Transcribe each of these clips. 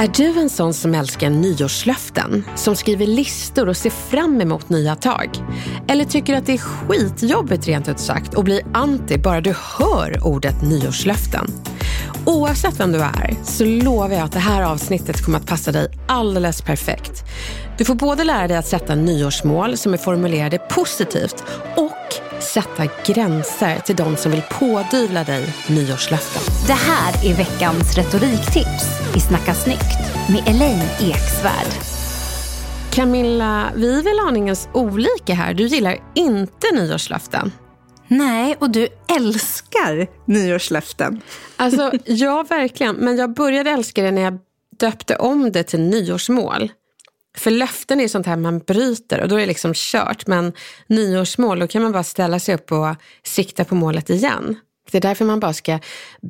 Är du en sån som älskar nyårslöften? Som skriver listor och ser fram emot nya tag? Eller tycker att det är skitjobbigt rent ut sagt och blir anti bara du hör ordet nyårslöften? Oavsett vem du är så lovar jag att det här avsnittet kommer att passa dig alldeles perfekt. Du får både lära dig att sätta nyårsmål som är formulerade positivt och sätta gränser till de som vill pådyvla dig nyårslöften. Det här är veckans retoriktips i Snacka snyggt med Elaine Eksvärd. Camilla, vi är väl aningens olika här. Du gillar inte nyårslöften. Nej, och du älskar nyårslöften. Alltså, ja, verkligen. Men jag började älska det när jag döpte om det till nyårsmål. För löften är sånt här man bryter och då är det liksom kört. Men nyårsmål, då kan man bara ställa sig upp och sikta på målet igen. Det är därför man bara ska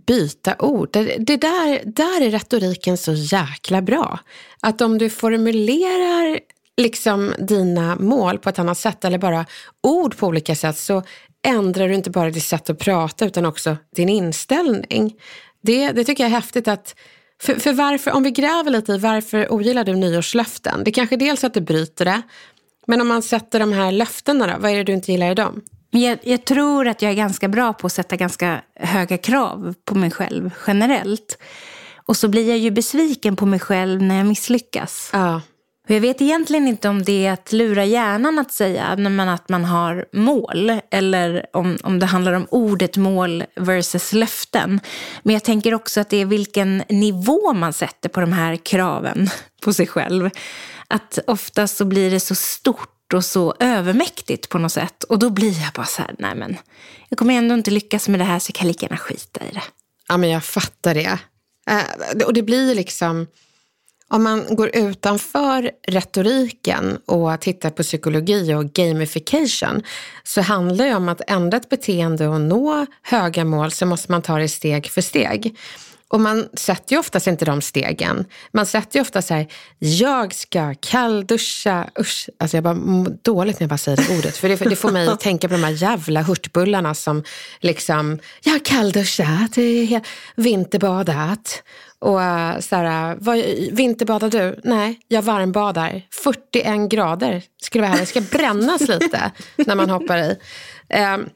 byta ord. Det, det där, där är retoriken så jäkla bra. Att om du formulerar liksom dina mål på ett annat sätt eller bara ord på olika sätt så ändrar du inte bara ditt sätt att prata utan också din inställning. Det, det tycker jag är häftigt att för, för varför, om vi gräver lite i varför ogillar du nyårslöften? Det är kanske dels att du bryter det, men om man sätter de här löftena då, vad är det du inte gillar i dem? Jag, jag tror att jag är ganska bra på att sätta ganska höga krav på mig själv generellt. Och så blir jag ju besviken på mig själv när jag misslyckas. Ja. Och jag vet egentligen inte om det är att lura hjärnan att säga att man har mål. Eller om, om det handlar om ordet mål versus löften. Men jag tänker också att det är vilken nivå man sätter på de här kraven på sig själv. Att ofta så blir det så stort och så övermäktigt på något sätt. Och då blir jag bara så här, nej men jag kommer ändå inte lyckas med det här så jag kan lika gärna skita i det. Ja, men jag fattar det. Eh, och det blir liksom, om man går utanför retoriken och tittar på psykologi och gamification så handlar det om att ändra ett beteende och nå höga mål så måste man ta det steg för steg. Och man sätter ju oftast inte de stegen. Man sätter ju ofta så här, jag ska kallduscha, usch, alltså jag bara mår dåligt när jag bara säger det ordet. För det, det får mig att tänka på de här jävla hurtbullarna som liksom, jag har kallduschat, vinterbadat. Och uh, så här, vad, vinterbadar du? Nej, jag varmbadar. 41 grader skulle vara här. Det ska brännas lite när man hoppar i. Um,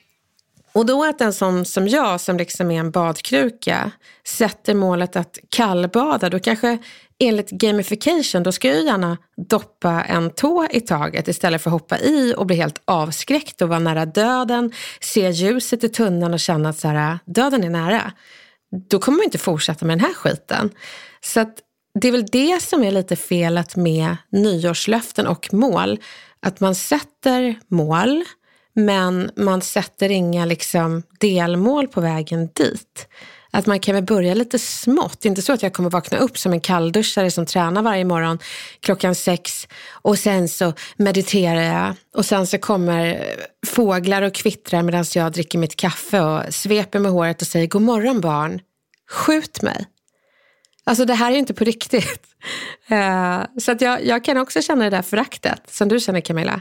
och då att en sån som jag, som liksom är en badkruka, sätter målet att kallbada, då kanske enligt gamification, då ska jag gärna doppa en tå i taget istället för att hoppa i och bli helt avskräckt och vara nära döden, se ljuset i tunneln och känna att så här, döden är nära. Då kommer man inte fortsätta med den här skiten. Så att det är väl det som är lite felet med nyårslöften och mål. Att man sätter mål, men man sätter inga liksom delmål på vägen dit. Att man kan väl börja lite smått. Det är inte så att jag kommer vakna upp som en kallduschare som tränar varje morgon klockan sex och sen så mediterar jag och sen så kommer fåglar och kvittrar medan jag dricker mitt kaffe och sveper med håret och säger god morgon barn, skjut mig. Alltså det här är ju inte på riktigt. Eh, så att jag, jag kan också känna det där föraktet som du känner Camilla.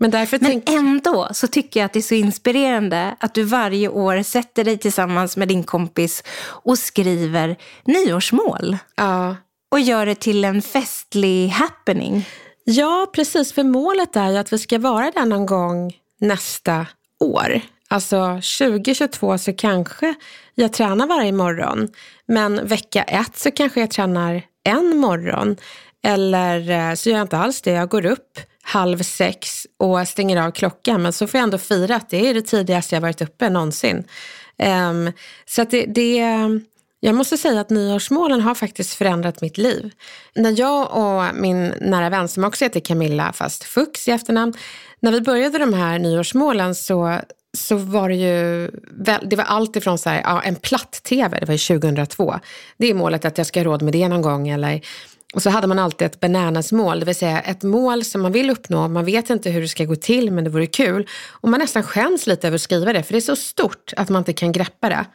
Men, därför Men ändå så tycker jag att det är så inspirerande att du varje år sätter dig tillsammans med din kompis och skriver nyårsmål. Ja. Och gör det till en festlig happening. Ja, precis. För målet är ju att vi ska vara där någon gång nästa år. Alltså 2022 så kanske jag tränar varje morgon. Men vecka ett så kanske jag tränar en morgon. Eller eh, så gör jag inte alls det. Jag går upp halv sex och stänger av klockan. Men så får jag ändå fira att det är det tidigaste jag varit uppe någonsin. Um, så att det, det, jag måste säga att nyårsmålen har faktiskt förändrat mitt liv. När jag och min nära vän som också heter Camilla, fast Fux i efternamn, när vi började de här nyårsmålen så, så var det ju, det var allt ifrån så här, ja, en platt-tv, det var ju 2002. Det är målet att jag ska ha råd med det någon gång. Eller, och så hade man alltid ett bananasmål, det vill säga ett mål som man vill uppnå. Man vet inte hur det ska gå till men det vore kul. Och man nästan skäms lite över att skriva det för det är så stort att man inte kan greppa det.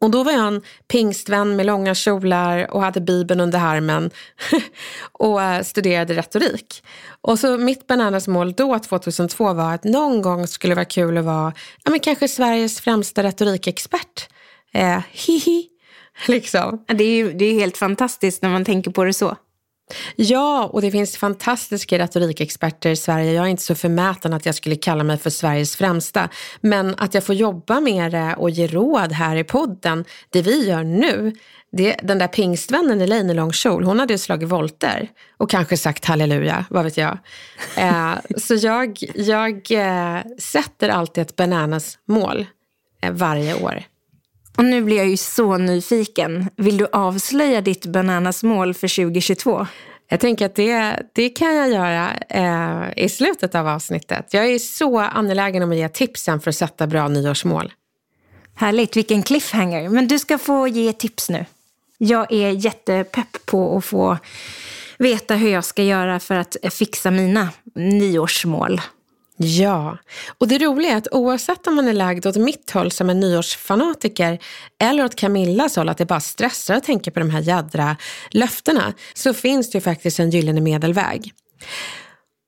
Och då var jag en pingstvän med långa kjolar och hade bibeln under armen och eh, studerade retorik. Och så mitt bananasmål då, 2002, var att någon gång skulle det vara kul att vara ja, men kanske Sveriges främsta retorikexpert. Eh, hihi, liksom. Det är ju det är helt fantastiskt när man tänker på det så. Ja, och det finns fantastiska retorikexperter i Sverige. Jag är inte så förmäten att jag skulle kalla mig för Sveriges främsta. Men att jag får jobba med det och ge råd här i podden, det vi gör nu, det, den där pingstvännen Elaine i lång kjol, hon hade ju slagit volter och kanske sagt halleluja, vad vet jag. Eh, så jag, jag eh, sätter alltid ett bananas mål eh, varje år. Och nu blir jag ju så nyfiken. Vill du avslöja ditt bananasmål för 2022? Jag tänker att det, det kan jag göra eh, i slutet av avsnittet. Jag är så angelägen om att ge tipsen för att sätta bra nyårsmål. Härligt, vilken cliffhanger. Men du ska få ge tips nu. Jag är jättepepp på att få veta hur jag ska göra för att fixa mina nyårsmål. Ja, och det roliga är att oavsett om man är lagd åt mitt håll som en nyårsfanatiker eller åt Camillas håll att det bara stressar att tänka på de här jädra löftena så finns det ju faktiskt en gyllene medelväg.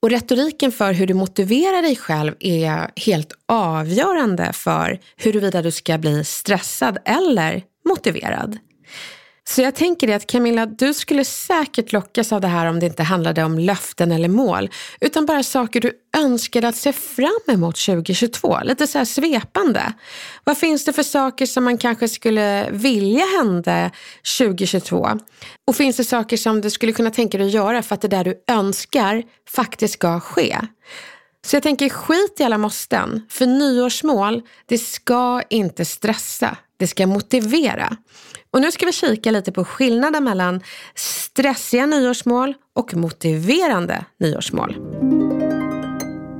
Och retoriken för hur du motiverar dig själv är helt avgörande för huruvida du ska bli stressad eller motiverad. Så jag tänker det att Camilla, du skulle säkert lockas av det här om det inte handlade om löften eller mål, utan bara saker du önskade att se fram emot 2022. Lite så här svepande. Vad finns det för saker som man kanske skulle vilja hända 2022? Och finns det saker som du skulle kunna tänka dig att göra för att det där du önskar faktiskt ska ske? Så jag tänker skit i alla måsten. För nyårsmål, det ska inte stressa. Det ska motivera. Och nu ska vi kika lite på skillnaden mellan stressiga nyårsmål och motiverande nyårsmål.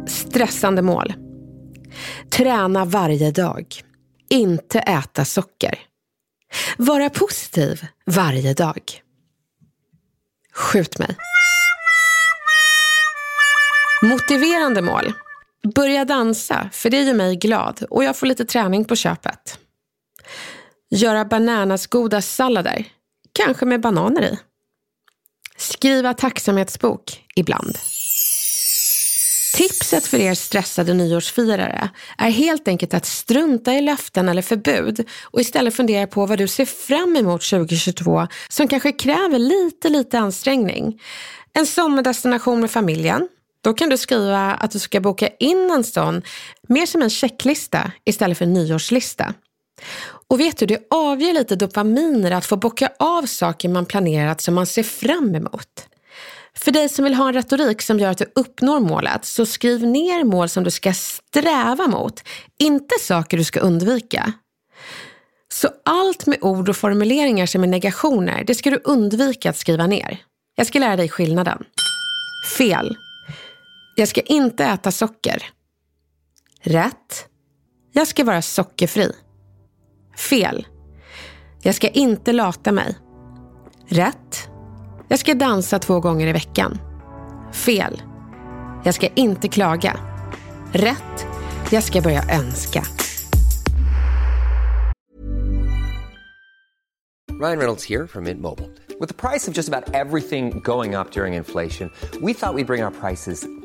Stressande mål. Träna varje dag. Inte äta socker. Vara positiv varje dag. Skjut mig. Motiverande mål. Börja dansa, för det gör mig glad och jag får lite träning på köpet. Göra bananasgoda sallader, kanske med bananer i. Skriva tacksamhetsbok ibland. Tipset för er stressade nyårsfirare är helt enkelt att strunta i löften eller förbud och istället fundera på vad du ser fram emot 2022 som kanske kräver lite, lite ansträngning. En sommardestination med familjen. Då kan du skriva att du ska boka in en sån mer som en checklista istället för en nyårslista. Och vet du, det avger lite dopaminer att få bocka av saker man planerat som man ser fram emot. För dig som vill ha en retorik som gör att du uppnår målet, så skriv ner mål som du ska sträva mot, inte saker du ska undvika. Så allt med ord och formuleringar som är negationer, det ska du undvika att skriva ner. Jag ska lära dig skillnaden. Fel. Jag ska inte äta socker. Rätt. Jag ska vara sockerfri. Fel. Jag ska inte lata mig. Rätt. Jag ska dansa två gånger i veckan. Fel. Jag ska inte klaga. Rätt. Jag ska börja önska. Ryan Reynolds här från Mint Mobile. Med priset på nästan allt som går upp under inflationen, trodde vi att vi skulle bring våra priser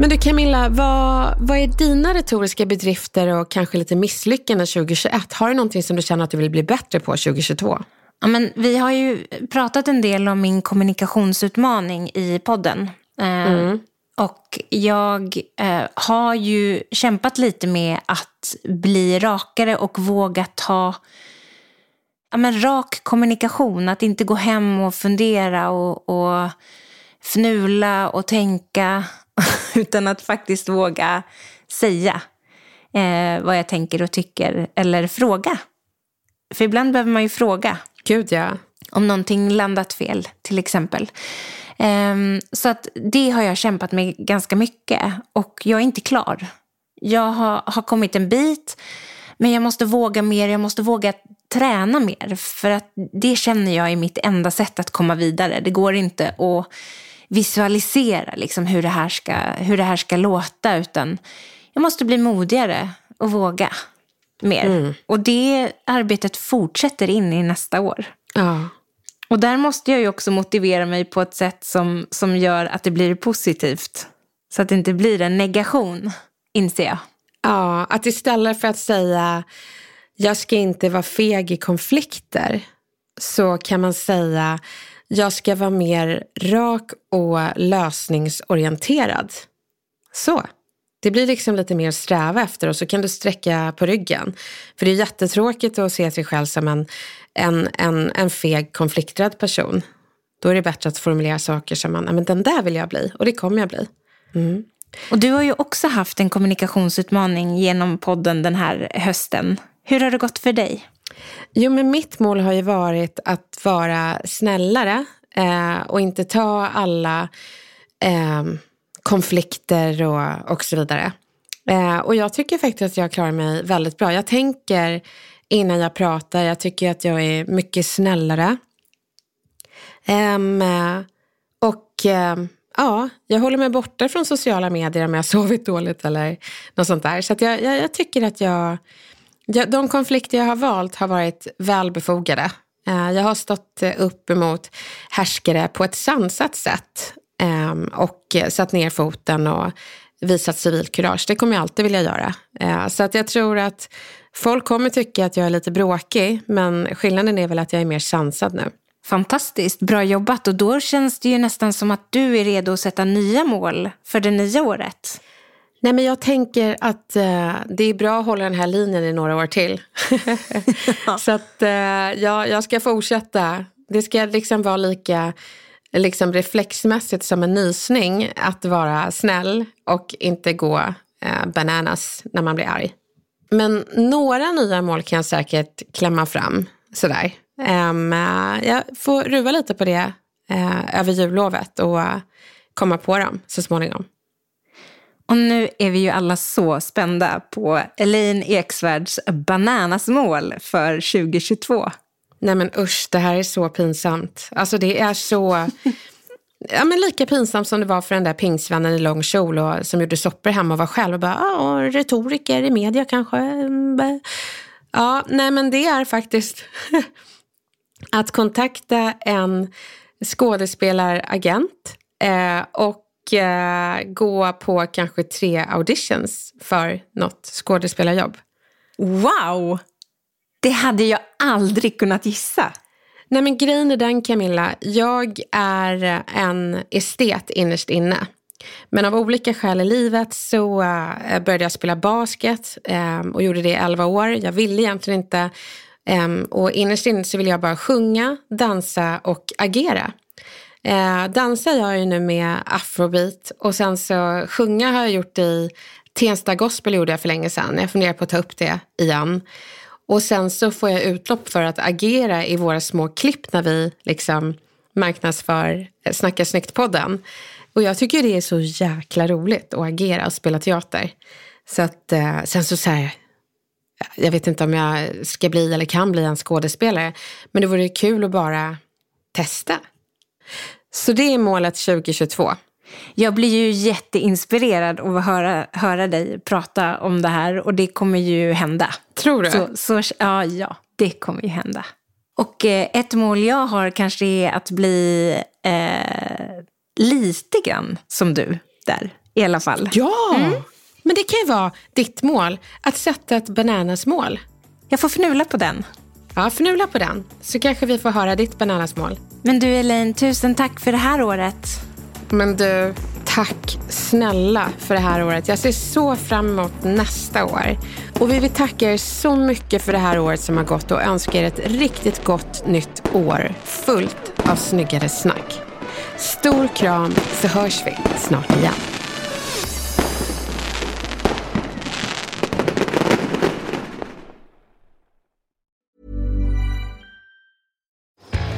Men du Camilla, vad, vad är dina retoriska bedrifter och kanske lite misslyckanden 2021? Har du någonting som du känner att du vill bli bättre på 2022? Ja, men vi har ju pratat en del om min kommunikationsutmaning i podden. Eh, Och jag eh, har ju kämpat lite med att bli rakare och våga ta ja, men rak kommunikation. Att inte gå hem och fundera och, och fnula och tänka. Utan att faktiskt våga säga eh, vad jag tänker och tycker. Eller fråga. För ibland behöver man ju fråga. Gud ja. Om någonting landat fel till exempel. Ehm, så att det har jag kämpat med ganska mycket. Och jag är inte klar. Jag har, har kommit en bit. Men jag måste våga mer. Jag måste våga träna mer. För att det känner jag är mitt enda sätt att komma vidare. Det går inte att visualisera liksom hur, det här ska, hur det här ska låta. Utan jag måste bli modigare och våga mer. Och det arbetet fortsätter in i nästa år. Ja. Och där måste jag ju också motivera mig på ett sätt som, som gör att det blir positivt. Så att det inte blir en negation, inser jag. Ja, att istället för att säga jag ska inte vara feg i konflikter så kan man säga jag ska vara mer rak och lösningsorienterad. Så. Det blir liksom lite mer sträva efter och så kan du sträcka på ryggen. För det är jättetråkigt att se sig själv som en, en, en, en feg konflikträdd person. Då är det bättre att formulera saker som man, men den där vill jag bli och det kommer jag bli. Mm. Och du har ju också haft en kommunikationsutmaning genom podden den här hösten. Hur har det gått för dig? Jo, men mitt mål har ju varit att vara snällare eh, och inte ta alla eh, konflikter och, och så vidare. Eh, och jag tycker faktiskt att jag klarar mig väldigt bra. Jag tänker innan jag pratar, jag tycker att jag är mycket snällare. Ehm, eh, och ehm, ja, jag håller mig borta från sociala medier om jag har sovit dåligt eller något sånt där. Så att jag, jag, jag tycker att jag, de konflikter jag har valt har varit välbefogade. Eh, jag har stått upp emot härskare på ett sansat sätt ehm, och satt ner foten och visat civilkurage. Det kommer jag alltid vilja göra. Eh, så att jag tror att folk kommer tycka att jag är lite bråkig, men skillnaden är väl att jag är mer sansad nu. Fantastiskt, bra jobbat. Och då känns det ju nästan som att du är redo att sätta nya mål för det nya året. Nej, men jag tänker att eh, det är bra att hålla den här linjen i några år till. Så att eh, jag, jag ska fortsätta. Det ska liksom vara lika liksom reflexmässigt som en nysning att vara snäll och inte gå eh, bananas när man blir arg. Men några nya mål kan jag säkert klämma fram sådär. Um, jag får ruva lite på det eh, över jullovet och komma på dem så småningom. Och nu är vi ju alla så spända på Elaine Eksvärds bananasmål för 2022. Nej men usch, det här är så pinsamt. Alltså det är så... Ja, men lika pinsamt som det var för den där pingsvännen i lång kjol och, som gjorde soppor hemma och var själv och bara, ja, retoriker i media kanske. Ja, nej men det är faktiskt att kontakta en skådespelaragent eh, och gå på kanske tre auditions för något skådespelarjobb. Wow! Det hade jag aldrig kunnat gissa. Nej men grejen är den Camilla, jag är en estet innerst inne. Men av olika skäl i livet så uh, började jag spela basket um, och gjorde det i 11 år. Jag ville egentligen inte. Och innerst inne så ville jag bara sjunga, dansa och agera. Eh, dansa gör jag ju nu med afrobeat och sen så sjunga har jag gjort i Tensta Gospel gjorde jag för länge sedan. Jag funderar på att ta upp det igen. Och sen så får jag utlopp för att agera i våra små klipp när vi liksom marknadsför eh, Snacka snyggt-podden. Och jag tycker det är så jäkla roligt att agera och spela teater. Så att eh, sen så säger jag vet inte om jag ska bli eller kan bli en skådespelare. Men det vore kul att bara testa. Så det är målet 2022. Jag blir ju jätteinspirerad av att höra, höra dig prata om det här och det kommer ju hända. Tror du? Så, så, ja, ja, det kommer ju hända. Och eh, ett mål jag har kanske är att bli eh, lite grann som du där, i alla fall. Ja, mm. men det kan ju vara ditt mål, att sätta ett bananasmål. Jag får fnula på den. Ja, fnula på den, så kanske vi får höra ditt bananasmål. Men du Elaine, tusen tack för det här året. Men du, tack snälla för det här året. Jag ser så fram emot nästa år. Och vi vill tacka er så mycket för det här året som har gått och önska er ett riktigt gott nytt år fullt av snyggare snack. Stor kram så hörs vi snart igen.